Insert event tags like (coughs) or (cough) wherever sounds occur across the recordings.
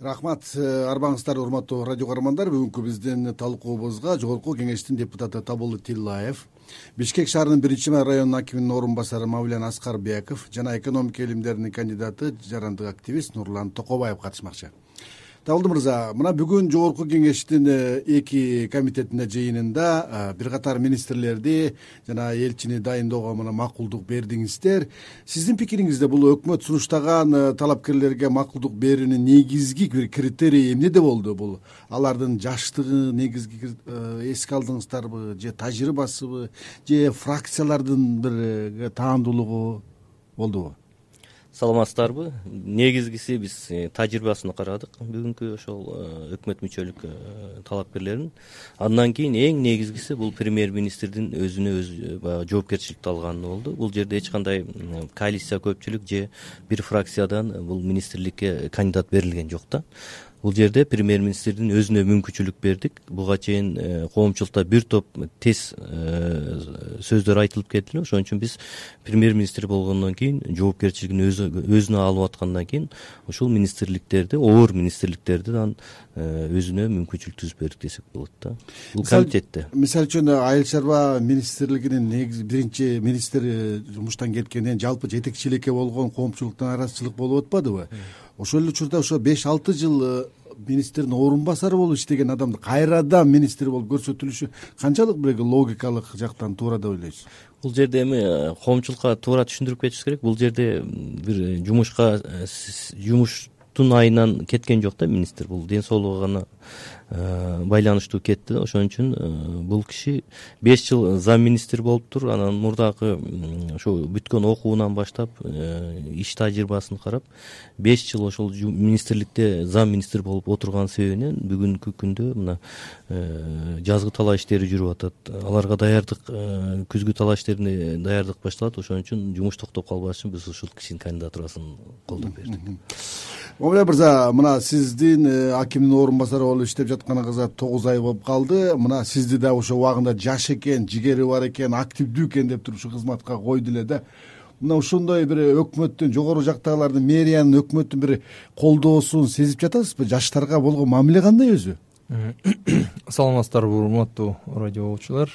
рахмат э, арбаңыздар урматтуу радио каармандар. Бүгүнкү биздин талкуубузга жогорку кеңештин депутаты табылды тиллаев бишкек шаарынын биринчи районунун акиминин орун басары мавлян аскарбеков жана экономика илимдеринин кандидаты жарандык активист нурлан токобаев катышмакчы табылды мырза мына бүгүн жогорку кеңештин э, эки комитетине жыйынында э, бир катар министрлерди жана элчини дайындоого мына макулдук бердиңиздер. Сиздин пикириңизде бул өкмөт сунуштаган э, талапкерлерге макулдук берүүнүн негизги бир критерийи эмнеде болду бул? Алардын жаштыгы негизги эске алдыңыздарбы же тажрыйбасыбы же фракциялардын бир таандуулугу болдубу саламатсыздарбы? Негизгиси биз э, тажрыйбасын карадык. Бүгүнкү ошол э, өкмөт мүчөлүк э, талапкерлеринин андан кийин эң негизгиси бул премьер министрдин өзүнө өзү баягы жоопкерчиликти алганы болду. Бул жерде эч кандай коалиция көпчүлүк же бир фракциядан бул министрликке кандидат берилген жок да бул жерде премьер министрдин өзүнө мүмкүнчүлүк бердик. Буга чейин э, коомчулукта бир топ тез э, сөздөр айтылып кетти. Эле ошон үчүн биз премьер министр болгондон кийин жоопкерчилигин өзүнө алып аткандан кийин ушул министрликтерди оор министрликтерди э, өзүнө мүмкүнчүлүк түзүп бердик десек болот да. Бул комитетте мисалы үчүн айыл чарба министрлигинин негизи биринчи министри жумуштан кеткенден жалпы жетекчиликке болгон коомчулуктун нааразычылык болуп атпадыбы? Ошол эле учурда ошо беш алты жыл э, министрдин орун басары болуп иштеген адамды кайрадан министр болуп көрсөтүлүшү канчалык бир логикалык жактан туура деп ойлойсуз? Бул жерде эми э, коомчулукка туура түшүндүрүп кетишибиз керек. Бул жерде бир жумушка э, айынан кеткен жок да министр бул ден соолугу гана байланыштуу кетти. Да ошон үчүн э, бул киши беш жыл зам министр болуптур анан мурдагы ошо бүткөн окуунан баштап э, иш тажрыйбасын карап беш жыл ошол министрликте зам министр болуп отурган себебинен бүгүнкү күндө мына жазгы талаа иштери жүрүп атат. Аларга даярдык күзгү талаа иштерине даярдык башталат. Ошон үчүн жумуш токтоп калбаш үчүн биз ушул кишинин кандидатурасын колдоп бердик. Момуля мырза мына сиздин акимдин орун басары болуп иштеп тогуз ай болуп калды. Мына сизди дагы ошол убагында жаш экен жигери бар экен активдүү экен деп туруп ушу кызматка койду эле да. Мына ошондой бир өкмөттүн жогору жактагылардын мэриянын өкмөттүн бир колдоосун сезип жатасызбы? Жаштарга болгон мамиле кандай өзү? (clears throat) Саламатсыздарбы урматтуу радио угуучулар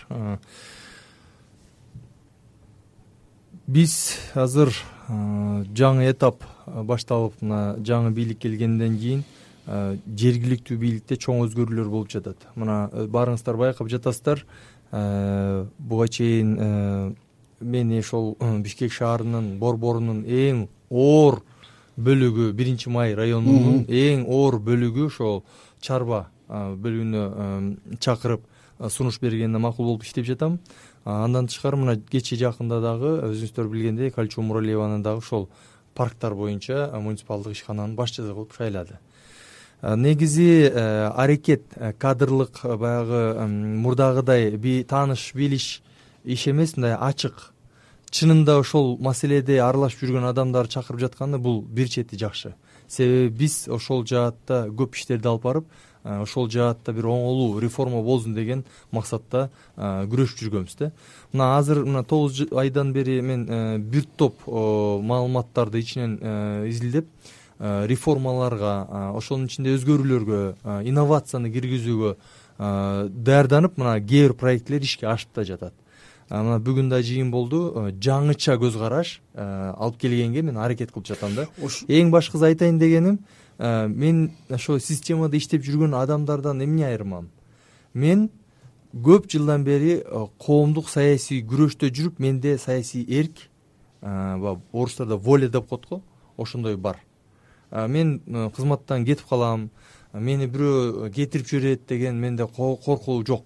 биз азыр жаңы этап башталып мына жаңы бийлик келгенден кийин Э, жергиликтүү бийликте чоң өзгөрүүлөр болуп жатат. Мына э, баарыңыздар байкап жатасыздар. Э, буга чейин мени ошол бишкек шаарынын борборунун эң оор бөлүгү биринчи май районунун эң оор бөлүгү ошол чарба бөлүгүнө чакырып сунуш бергенине макул болуп иштеп жатам. Андан тышкары мына кечээ жакында дагы өзүңүздөр билгендей калчу муралиеваны дагы ошол парктар боюнча муниципалдык ишкананын башчысы кылып шайлады негизи э, аракет э, кадрлык э, баягы мурдагыдай тааныш билиш иш эмес. Мындай ачык чынында ошол маселеде аралашып жүргөн адамдарды чакырып жатканы бул бир чети жакшы. Себеби биз ошол жаатта көп иштерди алып барып ошол жаатта бир оңолуу реформа болсун деген максатта күрөшүп жүргөнбүз да. Мына азыр мына тогуз айдан бери мен бир топ маалыматтарды ичинен изилдеп Э, реформаларга э, ошонун ичинде өзгөрүүлөргө э, инновацияны киргизүүгө даярданып мына кээ бир проектилер ишке ашып да жатат. Мына бүгүн да жыйын болду. Жаңыча көз караш алып келгенге мен аракет кылып жатам да. Эң башкысы айтайын дегеним мен ошо системада иштеп жүргөн адамдардан эмне айырмам? Мен көп жылдан бери коомдук саясий күрөштө жүрүп менде саясий эрк баягы орустарда воля деп коет го ошондой бар мен кызматтан кетип калам. Мени бирөө кетирип жиберет деген менде коркуу жок.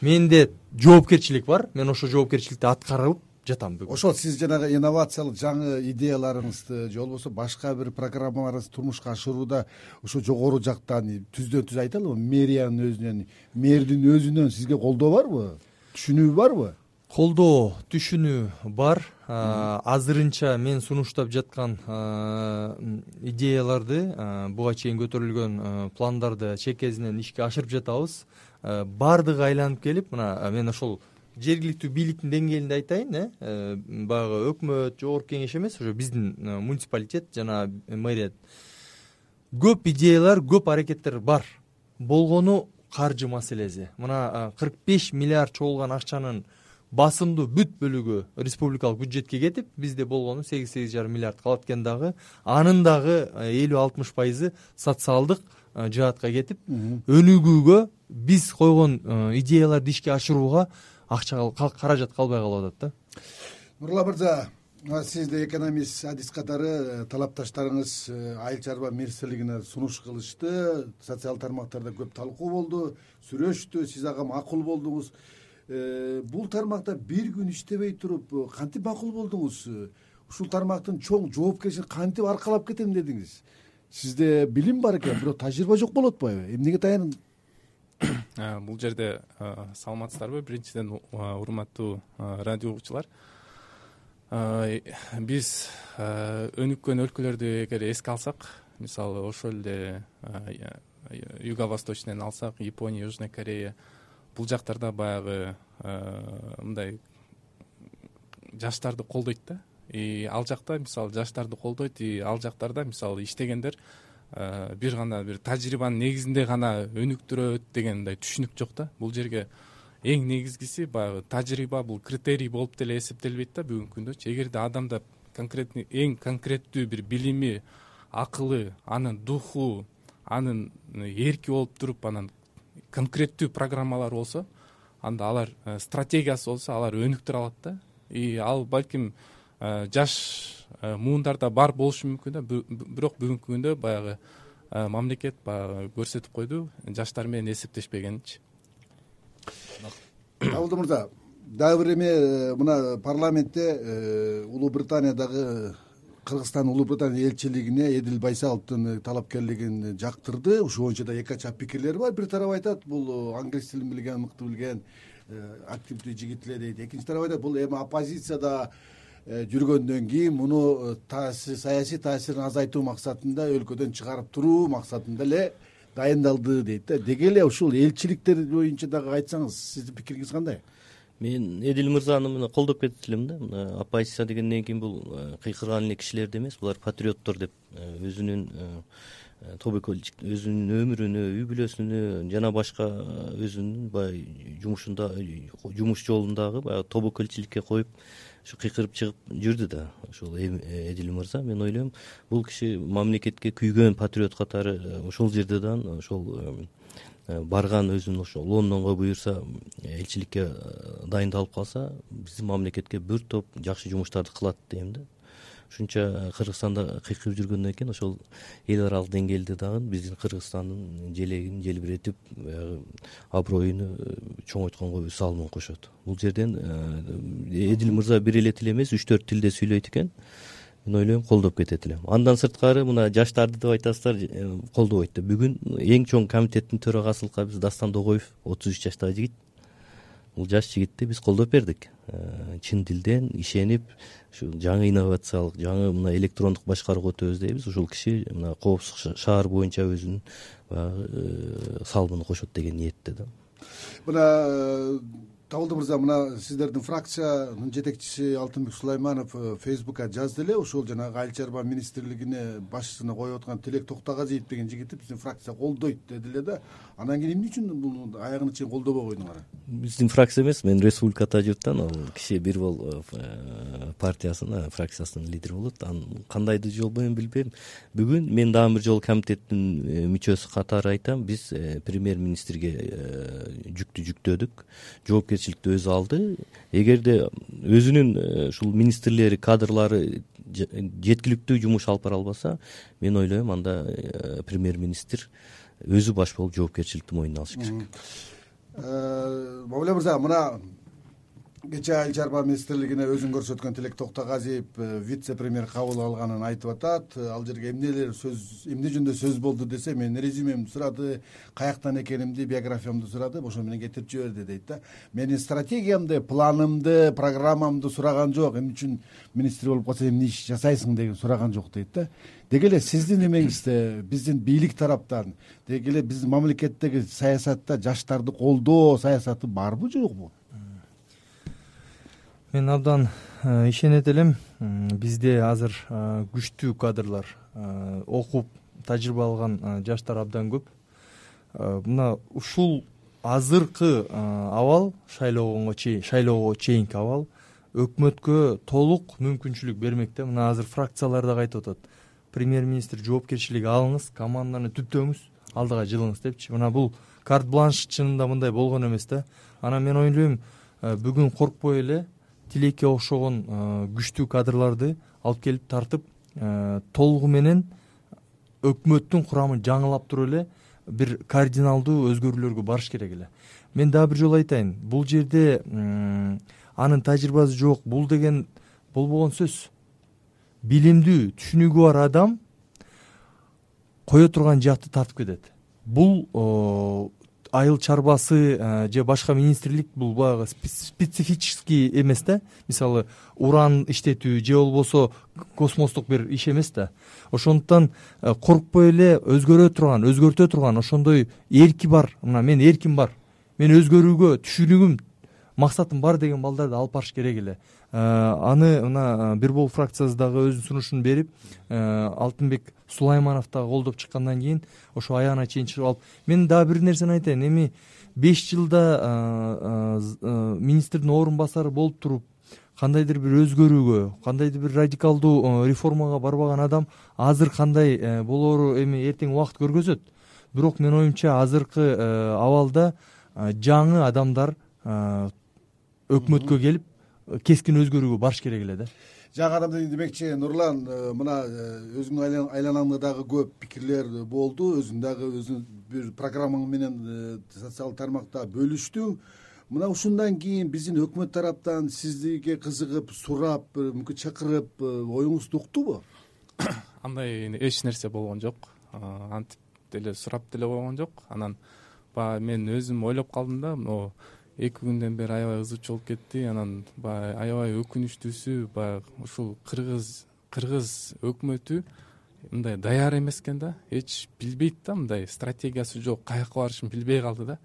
Менде жоопкерчилик бар. Мен ошол жоопкерчиликти аткарып жатам бүгүн. Ошол сиз жанагы инновациялык жаңы идеяларыңызды же болбосо башка бир программаларыңызды турмушка ашырууда ошо жогору жактан түздөн түз айталыбы мэриянын өзүнөн мэрдин өзүнөн сизге колдоо барбы? Түшүнүү барбы колдоо түшүнүү бар. Азырынча мен сунуштап жаткан идеяларды буга чейин көтөрүлгөн пландарды чекесинен ишке ашырып жатабыз. Баардыгы айланып келип мына мен ошол жергиликтүү бийликтин деңгээлинде айтайын э, э баягы өкмөт жогорку кеңеш эмес ошо биздин муниципалитет жана мэрия көп идеялар көп аракеттер бар. Болгону каржы маселеси. Мына кырк беш миллиард чогулган акчанын басымдуу бүт бөлүгү республикалык бюджетке кетип бизде болгону сегиз сегиз жарым миллиард калат экен дагы анын дагы элүү алтымыш пайызы социалдык жаатка кетип өнүгүүгө биз койгон идеяларды ишке ашырууга акча каражат калбай калып атат да. Нурлан мырза сизде экономист адис катары э, талапташтарыңыз э, айыл чарба министрлигине сунуш кылышты социалдык тармактарда көп талкуу болду сүрөштү сиз ага макул болдуңуз. э, бул тармакта бир күн иштебей туруп кантип макул болдуңуз? Ушул тармактын чоң жоопкерчилигин кантип аркалап кетем дедиңиз? Сизде билим бар экен бирок тажрыйба жок болуп атпайбы эмнеге таянып (coughs) бул жерде саламатсыздарбы? Биринчиден урматтуу радио угуучулар биз өнүккөн өлкөлөрдү эгер эске алсак мисалы ошол эле юго восточныйн алсак япония южная корея бул жактарда баягы мындай жаштарды колдойт да. И ал жакта мисалы жаштарды колдойт и ал жактарда мисалы иштегендер бир гана бир тажрыйбанын негизинде гана өнүктүрөт деген мындай түшүнүк жок да. Бул жерге эң негизгиси баягы тажрыйба бул критерий болуп деле эсептелбейт да бүгүнкү күндөчү эгерде адамда конкретный эң конкреттүү бир билими акылы анын духу анын эрки болуп туруп анан конкреттүү программалары болсо анда алар э, стратегиясы болсо алар өнүктүрө алат да. И ал балким э, жаш э, муундарда бар болушу мүмкүн да. Бирок бүгүнкү күндө баягы мамлекет баягы көрсөтүп койду. Жаштар менен эсептешпегенинчи абылды мырза дагы бир эме мына парламентте улуу британиядагы кыргызстан улуу британия элчилигине эдил байсаловдун талапкерлигин жактырды. Ушул боюнча да эки ача пикирлер бар. Бир тарап айтат бул англис тилин билген мыкты билген э, активдүү жигит эле дейт. Экинчи тарап айтат бул эми оппозицияда жүргөндөн кийин муну саясий таасирин азайтуу максатында өлкөдөн чыгарып туруу максатында эле дайындалды дейт да. Деги эле ушул элчиликтер боюнча дагы айтсаңыз сиздин пикириңиз кандай мен эдил мырзаны мына колдоп кетет элем да. Мына оппозиция дегенден кийин бул э, кыйкырган эле кишилер да эмес. Булар патриоттор деп э, өзүнүн э, өзүнүн өмүрүнө үй бүлөсүнө жана башка өзүнүн баягы жумушунда жумуш жолундагы баягы тобокелчиликке коюп ушу кыйкырып чыгып жүрдү да ушул эдил мырза. Мен ойлойм бул киши мамлекетке күйгөн патриот катары ошол жерде даы ошол барган өзүн ошо лондонго буюрса элчиликке э, дайындалып калса биздин мамлекетке бир топ жакшы жумуштарды кылат дейм да. Ушунча кыргызстанда кыйкырып жүргөндөн кийин ошол эл аралык деңгээлде дагы биздин кыргызстандын желегин желбиретип баягы аброюну э, чоңойтконго өз салымын кошот. Бул жерден э, эдил мырза бир эле тил эмес үч төрт тилде сүйлөйт экен мен ойлойм колдоп кетет элем андан сырткары мына жаштарды деп айтасыздар э, колдобойт деп бүгүн эң чоң комитеттин төрагасылыкка биз дастан догоев отуз үч жаштагы жигит. Бул жаш жигитти биз колдоп бердик. Чын дилден ишенип ушул жаңы инновациялык жаңы мына электрондук башкарууга өтөбүз дейбиз. Ушул киши мына коопсуздук шаар боюнча өзүнүн баягы э, салымын кошот деген ниетте да. Мына э, табылды мырза мына сиздердин фракциянын жетекчиси алтынбек сулайманов э, фейсбукка жазды эле. Ушул жанагы айыл чарба министрлигине башчысына коюп аткан тилек токтогазиев деген жигитти биздин фракция колдойт деди эле да. Анан кийин эмне үчүн бул аягына чейин колдобой койдуңар? Биздин фракция эмес мен республикада жүрүп ал киши бир бол э, партиясынын фракциясынын лидери болот. Анан кандайдыр жол менен билбейм. Бүгүн мен дагы бир жолу комитеттин мүчөсү катары айтам. Биз премьер министрге жүктү жүктөдүк. Жоопкерчилик өзү алды. Эгерде өзүнүн э, ушул министрлери кадрлары жеткиликтүү жумуш алып бара албаса мен ойлойм анда э, премьер министр өзү баш болуп жоопкерчиликти мойнуна алыш керек. Э, мамуле мырза мына кечээ айыл чарба министрлигине өзүн көрсөткөн тилек токтогазиев э, вице премьер кабыл алганын айтып атат. Э, ал жерге эмнелер сөз эмне жөнүндө сөз болду десе менин резюмемди сурады каяктан экенимди биографиямды сурады ошо менен кетирип жиберди дейт да. Менин стратегиямды планымды программамды сураган жок эмне үчүн министр болуп калсаң эмне иш жасайсың деген сураган жок дейт да. Деги эле сиздин эмеңизде биздин бийлик тараптан деги эле биздин мамлекеттеги саясатта жаштарды колдоо саясаты барбы жокпу мен абдан ишенет элем. Бизде азыр күчтүү кадрлар окуп тажрыйба алган жаштар абдан көп. Мына ушул азыркы абал чейин шайлоого чейинки абал өкмөткө толук мүмкүнчүлүк бермек да. Мына азыр фракциялар дагы айтып атат. Премьер министр жоопкерчилик алыңыз команданы түптөңүз алдыга жылыңыз депчи. Мына бул карт бланш чынында мындай болгон эмес да. Анан мен ойлойм бүгүн коркпой эле тилекке окшогон күчтүү кадрларды алып келип тартып толугу менен өкмөттүн курамын жаңылап туруп эле бир кардиналдуу өзгөрүүлөргө барыш керек эле. Мен дагы бир жолу айтайын. Бул жерде анын тажрыйбасы жок. Бул деген болбогон сөз. Билимдүү түшүнүгү бар адам кое турган жакты тартып кетет. Бул айыл чарбасы же башка министрлик бул баягы специфический эмес да. Мисалы уран иштетүү же болбосо космостук бир иш эмес да. Ошондуктан коркпой эле өзгөрө турган өзгөртө турган ошондой эрки бар. Мына мен эрким бар. Мен өзгөрүүгө түшүнүгүм максатым бар деген балдарды алып барыш керек эле аны мына бир бул фракциясы дагы өзүнүн сунушун берип алтынбек сулайманов дагы колдоп чыккандан кийин ошо аягына чейин чыгып алып мен дагы бир нерсени айтайын. Эми беш жылда министрдин орун басары болуп туруп кандайдыр бир өзгөрүүгө кандайдыр бир радикалдуу реформага барбаган адам азыр кандай э, болоору эми эртең убакыт көргөзөт. Бирок менин оюмча азыркы э, абалда жаңы адамдар өкмөткө келип кескин өзгөрүүгө барыш керек эле да. Жаңы адам демекчи нурлан э, мына э, өзүңдүн айланаңда дагы көп пикирлер болду өзүң дагы өзүң бир программаң менен э, социалдык тармакта бөлүштүң. Мына ушундан кийин биздин өкмөт тараптан сизге кызыгып сурап мүмкүн чакырып оюңузду уктубу (coughs) андай эч нерсе болгон жок. Антип деле сурап деле койгон жок. Анан баягы мен өзүм ойлоп калдым да могу эки күндөн бери аябай ызы чуу болуп кетти. Анан баягы аябай өкүнүчтүүсү баягы ушул кыргыз кыргыз өкмөтү мындай даяр эмес экен да. Эч билбейт да мындай стратегиясы жок каяка барышын билбей калды да.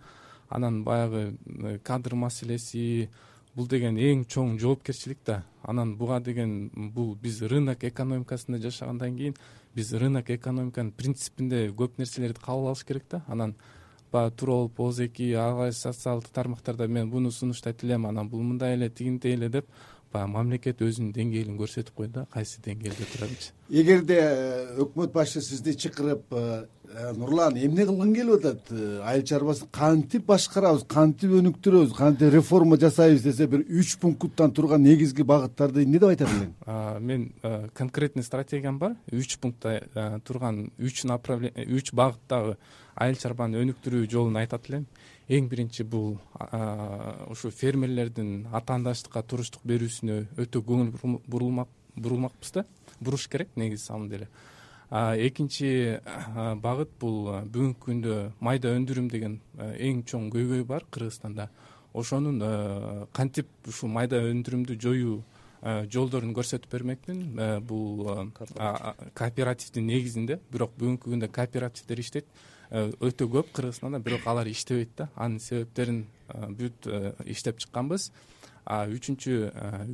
Анан баягы кадр маселеси бул деген эң чоң жоопкерчилик да. Анан буга деген бул биз рынок экономикасында жашагандан кийин биз рынок экономиканын принципинде көп нерселерди кабыл алыш керек да. Анан баягы тууралп оз эки ар кайсы социалдык тармактарда мен буну сунуштайт элем анан бул мындай эле тигинтей эле деп баягы мамлекет өзүнүн деңгээлин көрсөтүп койду да кайсы деңгээлде турарынчы эгерде э, өкмөт башчы сизди чакырып э, э, нурлан эмне кылгың келип атат? Айыл чарбасын кантип башкарабыз кантип өнүктүрөбүз? Кантип реформа жасайбыз десе бир үч пункттан турган негизги багыттарды эмне деп айтат элең мен конкретный стратегиям бар. Үч пунктта турган үч направление үч багыттагы айыл чарбаны өнүктүрүү жолун айтат элем. Эң биринчи бул ушу фермерлердин атаандаштыкка туруштук берүүсүнө өтө көңүл бурулмакпыз да. Буруш керек негизи самом деле экинчи багыт бул бүгүнкү күндө майда өндүрүм деген эң чоң көйгөй бар кыргызстанда. Ошонун кантип ушул майда өндүрүмдү жоюу жолдорун көрсөтүп бермекмин бул кооперативдин негизинде. Бирок бүгүнкү күндө кооперативдер иштейт өтө көп кыргызстанда бирок алар иштебейт да. Анын себептерин э, бүт э, иштеп чыкканбыз. Үчүнчү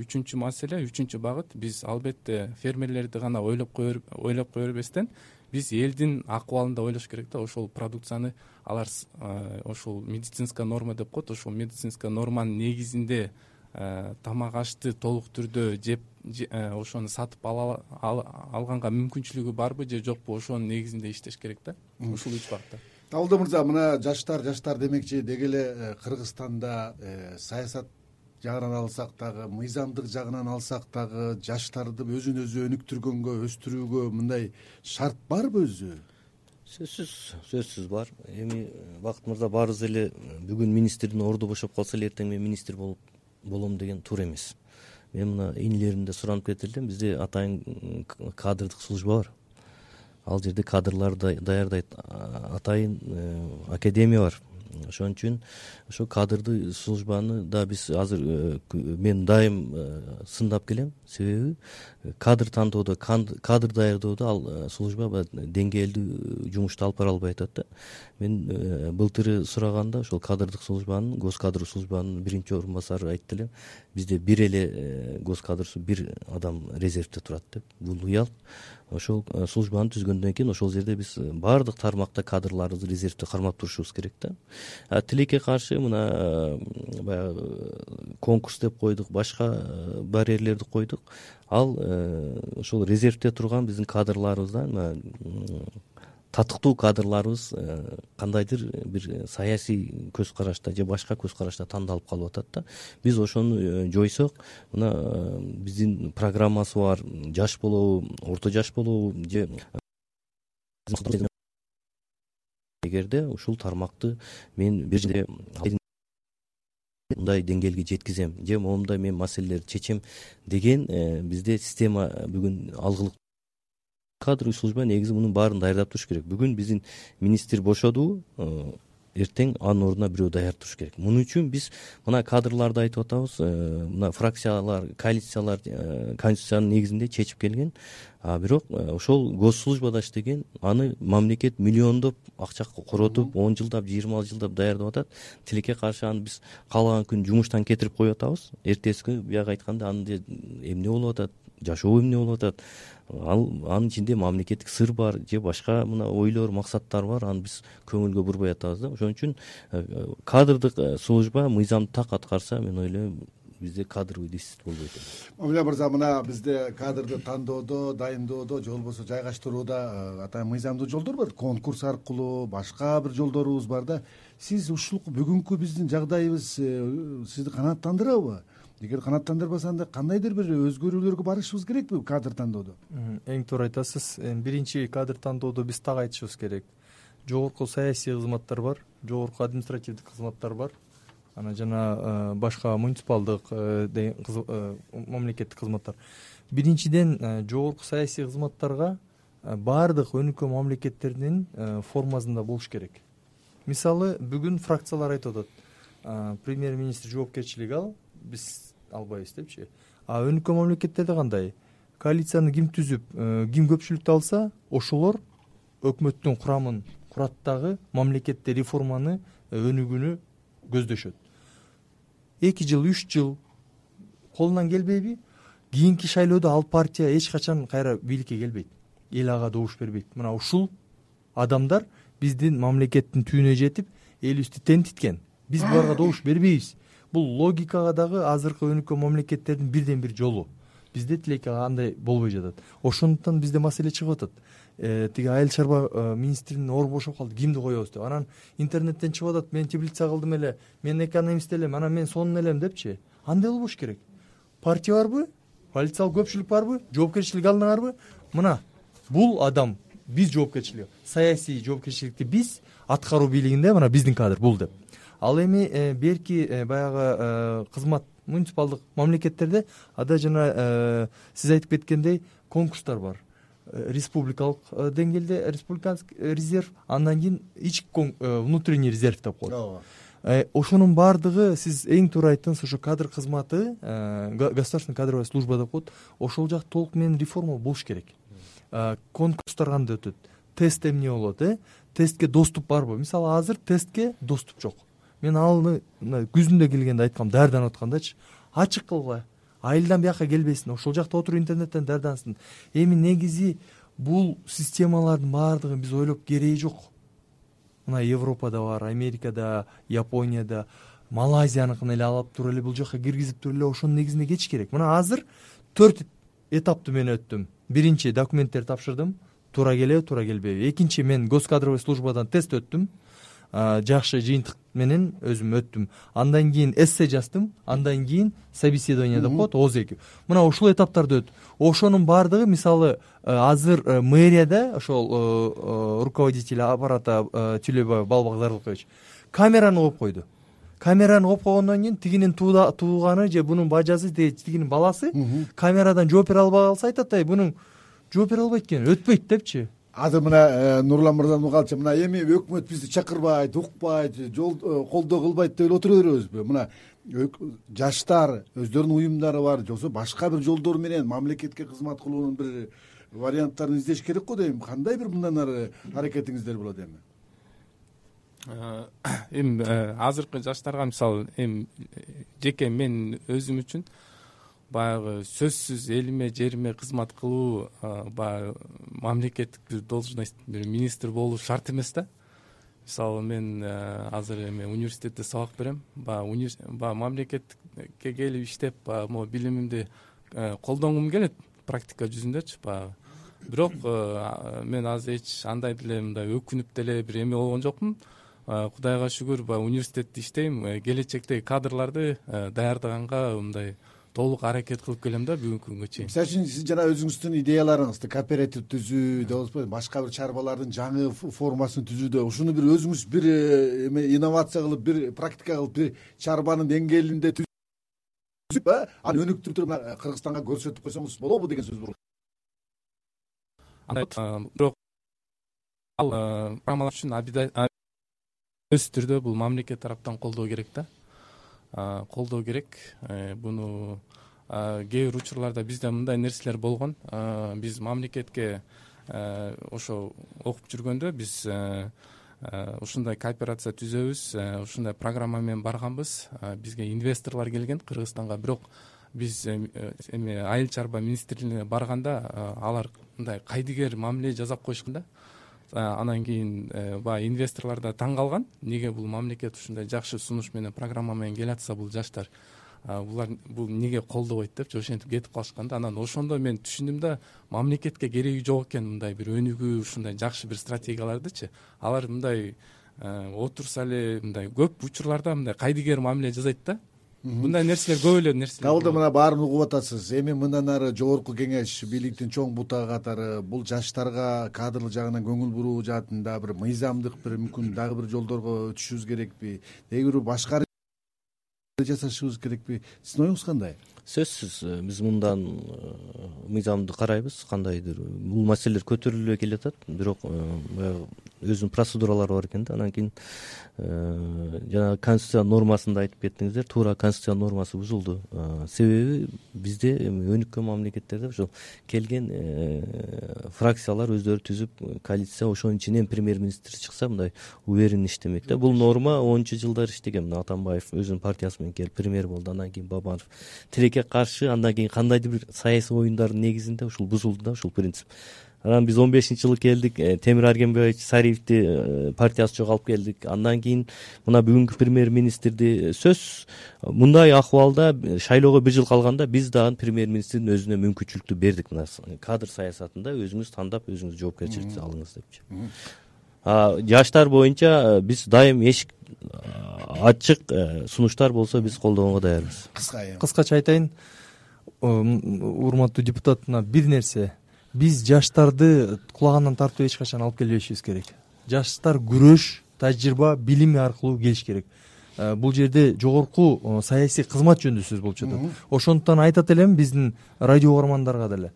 үчүнчү маселе үчүнчү багыт биз албетте фермерлерди гана ойлоп ойлоп кое бербестен биз элдин акыбалын да ойлош керек да. Ошол продукцияны алар ошол медицинская норма деп коет. Ошол медицинская норманын негизинде тамак ашты толук түрдө жеп ошону сатып алганга мүмкүнчүлүгү барбы же жокпу ошонун негизинде иштеш керек да? Ушул үч багытта табылды мырза мына жаштар жаштар демекчи деги эле э, кыргызстанда э, саясат жагынан алсак дагы мыйзамдык жагынан алсак дагы жаштарды өзүн өзү өнүктүргөнгө өстүрүүгө мындай шарт барбы өзү? Сөзсүз сөзсүз бар. Эми бакыт мырза баарыбыз эле бүгүн министрдин орду бошоп калса эле эртең мен министр болуп болом деген туура эмес мен мына инилеримден суранып кетир элем бизде атайын кадрдык служба бар. Ал жерде кадрларды даярдайт. Атайын э, академия бар. Ошон үчүн ошо кадрдый службаны да биз азыр э, мен дайым э, сындап келем. Себеби кадр тандоодо кадр даярдоодо ал служба баягы деңгээлдүү жумушту алып бара албай атат да. Мен былтыры сураганда ошол кадрдык службанын гос кадр службанын биринчи орун басары айтты эле бизде бир эле гос кадр бир адам резервде турат деп бул уят ошол службаны түзгөндөн кийин ошол жерде биз баардык тармакта кадрларыбызды резервде кармап турушубуз керек да. Тилекке каршы мына баягы конкурс деп койдук башка барьерлерди койдук ал ошол резервде турган биздин кадрларыбыздан татыктуу кадрларыбыз э, кандайдыр бир саясий көз карашта же башка көз карашта тандалып калып атат да. Биз ошону э, жойсок мына э, биздин программасы бар жаш болобу орто жаш болобу же эгерде ушул тармакты мен бир мындай деңгээлге жеткизем же моундай мен маселелерди чечем деген бизде система бүгүн алгылык. Кадровый служба негизи мунун баарын даярдап туруш керек. Бүгүн биздин министр бошодубу э, эртең анын ордуна бирөө даярдап туруш керек. Муну үчүн биз мына кадрларды айтып атабыз. Э, мына фракциялар коалициялар э, конституциянын негизинде чечип келген. А бирок ошол госслужбада иштеген аны мамлекет миллиондоп акча коротуп он жылдап жыйырма жылдап даярдап атат. Тилекке каршы аны биз каалаган күнү жумуштан кетирип коюп атабыз. Эртеси күнү бияка айтканда анда эмне болуп атат? Жашоо эмне болуп атат ал анын ичинде мамлекеттик сыр бар же башка мына ойлор максаттар бар. Аны биз көңүлгө бурбай атабыз да. Ошон үчүн э, кадрдык э, служба мыйзамды так аткарса мен ойлойм бизде кадровый дефицит болбойт мамиля мырза мына бизде кадрды тандоодо дайындоодо же болбосо жайгаштырууда э, атайын мыйзамдуу жолдор бар. Конкурс аркылуу башка бир жолдорубуз бар да. Сиз ушул бүгүнкү биздин жагдайыбыз сизди канааттандырабы эгер канааттандырбаса анда кандайдыр бир өзгөрүүлөргө барышыбыз керекпи кадр тандоодо? Эң туура айтасыз эми биринчи кадр тандоодо биз так айтышыбыз керек. Жогорку саясий кызматтар бар жогорку административдик кызматтар бар. Анан жана э, башка муниципалдык э, э, мамлекеттик кызматтар. Биринчиден жогорку саясий кызматтарга баардык өнүккөн мамлекеттердин формасында болуш керек. Мисалы бүгүн фракциялар айтып атат. Премьер министр жоопкерчилиги ал биз албайбыз депчи. А өнүккөн мамлекеттерде кандай? Коалицияны ким түзүп э, ким көпчүлүктү алса ошолор өкмөттүн курамын курат дагы мамлекетте реформаны э, өнүгүүнү көздөшөт. Эки жыл үч жыл колунан келбейби? Кийинки шайлоодо ал партия эч качан кайра бийликке келбейт. Эл ага добуш бербейт. Мына ушул адамдар биздин мамлекеттин түбүнө жетип элибизди тентиткен. Биз буларга добуш бербейбиз бул логикага дагы азыркы өнүккөн мамлекеттердин бирден бир жолу. Бизде тилекке андай болбой жатат. Ошондуктан бизде маселе чыгып атат. Э, тиги айыл чарба э, министринин орду бошоп калды. Кимди коебуз деп. Анан интернеттен чыгып атат. Мен теплица кылдым эле. Мен экономист элем. Анан мен сонун элем депчи. Андай болбош керек. Партия барбы? Коалициялык көпчүлүк барбы? Жоопкерчилик алыңарбы мына бул адам биз жоопкерчилик саясий жоопкерчиликти биз аткаруу бийлигинде мына биздин кадр бул деп ал эми э, берки э, баягы э, кызмат муниципалдык мамлекеттерде ада жана сиз айтып кеткендей конкурстар бар. Республикалык деңгээлде республиканский резерв андан кийин ички внутренний резерв деп коет. Ооба. Ошонун баардыгы сиз эң туура айттыңыз ошо кадр кызматы государственная кадровая служба деп коет. Ошол жак толук менен реформа болуш керек. Конкурстар кандай өтөт? Тест эмне болот э? Тестке доступ барбы? Мисалы азыр тестке доступ жок мен аны мына күзүндө келгенде айткам даярданып аткандачы ачык кылгыла. Айылдан бияка келбесин ошол жакта отуруп интернеттен даярдансын эми негизи бул системалардын баардыгын биз ойлоп кереги жок. Мына европада бар америкада японияда малайзияныкын эле алып туруп эле бул жака киргизип туруп эле ошонун негизинде кетиш керек. Мына азыр төрт этаптуу мен өттүм. Биринчи документтерди тапшырдым. Туура келеби туура келбейби экинчи мен гос кадровый службадан тест өттүм жакшы жыйынтык менен өзүм өттүм. Андан кийин эссе жаздым андан кийин собеседование деп коет ооз эки мына ушул этаптарды өттүм ошонун баардыгы мисалы э, азыр э, мэрияда ошол э, руководитель аппарата тилебаев балбак зарлыкович камераны коюп койду. Камераны коюп койгондон кийин тигинин тууганы же бунун бажасы тигинин баласы камерадан жооп бере албай калса айтат ай бунун жооп бере албайт экен өтпөйт депчи азыр мына э, нурлан мырзанын угалычы мына эми өкмөт бизди чакырбайт укпайт жол э, колдоо кылбайт деп эле отура беребизби мына жаштар өздөрүнүн уюмдары бар же болбосо башка бир жолдор менен мамлекетке кызмат кылуунун бир варианттарын издеш керек го дейм. Кандай бир мындан ары аракетиңиздер болот эми? Э, (coughs) эми азыркы жаштарга мисалы эми жеке мен өзүм үчүн баягы сөзсүз элиме жериме кызмат кылуу баягы мамлекеттик бир должность бир министр болуу шарт эмес да. Мисалы мен азыр эме университетте сабак берем. Баягы баягы мамлекетке келип иштеп баягы могу билимимди колдонгум келет практика жүзүндөчү баягы. Бирок мен азыр эч андай деле мындай өкүнүп деле бир эме болгон жокмун. Кудайга шүгүр баягы университетте иштейм. Келечектеги кадрларды даярдаганга мындай толук аракет кылып келем да бүгүнкү күнгө чейин. Мисалы үчүн сиз жана өзүңүздүн идеяларыңызды кооператив түзүү деп атпайбы башка бир чарбалардын жаңы формасын түзүүдө ушуну бир өзүңүз бир э, эме инновация кылып бир практика кылып бир чарбанын деңгээлинде түзүп э, аны өнүктүрүп туруп кыргызстанга көрсөтүп койсоңуз болобу деген сөз бул бирок ал программалар үчүн сөзсүз түрдө бул мамлекет тараптан колдоо керек да колдоо керек. Э, буну кээ бир учурларда бизде мындай нерселер болгон. Биз мамлекетке э, ошо окуп жүргөндө биз э, ушундай кооперация түзөбүз ушундай программа менен барганбыз бизге инвесторлор келген кыргызстанга. Бирок биз эме айыл чарба министрлигине барганда алар мындай кайдыгер мамиле жасап коюшкан да анан кийин э, баягы инвесторлор да таң калган. Эмнеге бул мамлекет ушундай жакшы сунуш менен программа менен келатса бул жаштар булар бул эмнеге колдобойт депчи ошентип кетип калышкан да. Анан ошондо мен түшүндүм да мамлекетке кереги жок экен мындай бир өнүгүү ушундай жакшы бир стратегиялардычы. Алар мындай э, отурса эле мындай көп учурларда мындай кайдыгер мамиле жасайт да мындай нерселер көп эле нерселер дабыл да мына баарын угуп атасыз. Эми мындан ары жогорку кеңеш бийликтин чоң бутагы катары бул жаштарга кадрлык жагынан көңүл буруу жаатында бир мыйзамдык бир мүмкүн дагы бир жолдорго өтүшүбүз керекпи? Деги бир башка жасашыбыз керекпи? Сиздин оюңуз кандай сөзсүз. Э, биз мындан э, мыйзамды карайбыз. Кандайдыр бул маселелер көтөрүлүп эле келатат. Бирок э, баягы өзүнүн процедуралары бар экен да. Анан кийин Э, жанагы конституция нормасында айтып кеттиңиздер. Туура конституция нормасы бузулду. Э, себеби бизде эми өнүккөн мамлекеттерде ошол келген э, фракциялар өздөрү түзүп коалиция ошонун ичинен премьер министр чыкса мындай уверенный иштемек да. Бул норма онунчу жылдары иштеген. Мына атамбаев өзүнүн партиясы менен келип премьер болду. Андан кийин бабанов каршы андан кийин кандайдыр бир саясий оюндардын негизинде ушул бузулду да ушул принцип. Анан биз он бешинчи жылы келдик э, темир аргенбекович сариевди э, партиясы жок келдик. Андан кийин мына бүгүнкү премьер министрди э, сөзсүз мындай акыбалда шайлоого бир жыл калганда биз дагы премьер министрдин өзүнө мүмкүнчүлүктү бердик. Мына кадр саясатында өзүңүз тандап өзүңүз жоопкерчиликти алыңыз депчи жаштар боюнча биз дайым эшик ачык сунуштар болсо биз колдогонго даярбыз. Кыска кыскача айтайын урматтуу депутат мына бир нерсе. Биз жаштарды кулагандан тартып эч качан алып келбешибиз керек. Жаштар күрөш тажрыйба билими аркылуу келиш керек. Э, бул жерде жогорку э, саясий кызмат жөнүндө сөз болуп жатат. Ошондуктан айтат элем биздин радио угармандарга деле.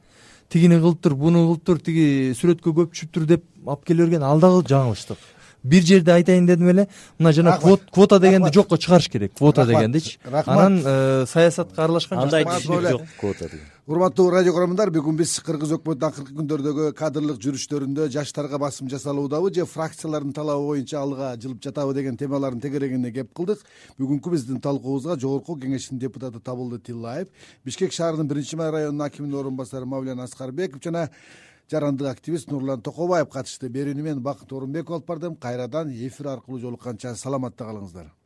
Тигини кылыптыр буну кылыптыр тиги сүрөткө көп түшүптүр деп алып келе берген ал дагы жаңылыштык бир жерде айтайын дедим эле. Мына жана квота дегенди жокко чыгарыш керек квота дегендичи анан э, саясатка аралашкан андай түшүнүк жок квота деген. Урматтуу радио көрөрмандар бүгүн биз кыргыз өкмөтүнүн акыркы күндөрдөгү кадрлык жүрүштөрүндө жаштарга басым жасалуудабы же фракциялардын талабы боюнча алга жылып жатабы деген темалардын тегерегине кеп кылдык. Бүгүнкү биздин талкуубузга жогорку кеңештин депутаты табылды тиллаев бишкек шаарынын биринчи май районунун акиминин орун басары мавлян аскарбеков жана жарандык активист нурлан токобаев катышты. Берүүнү мен бакыт орунбеков алып бардым. Кайрадан эфир аркылуу жолукканча саламатта калыңыздар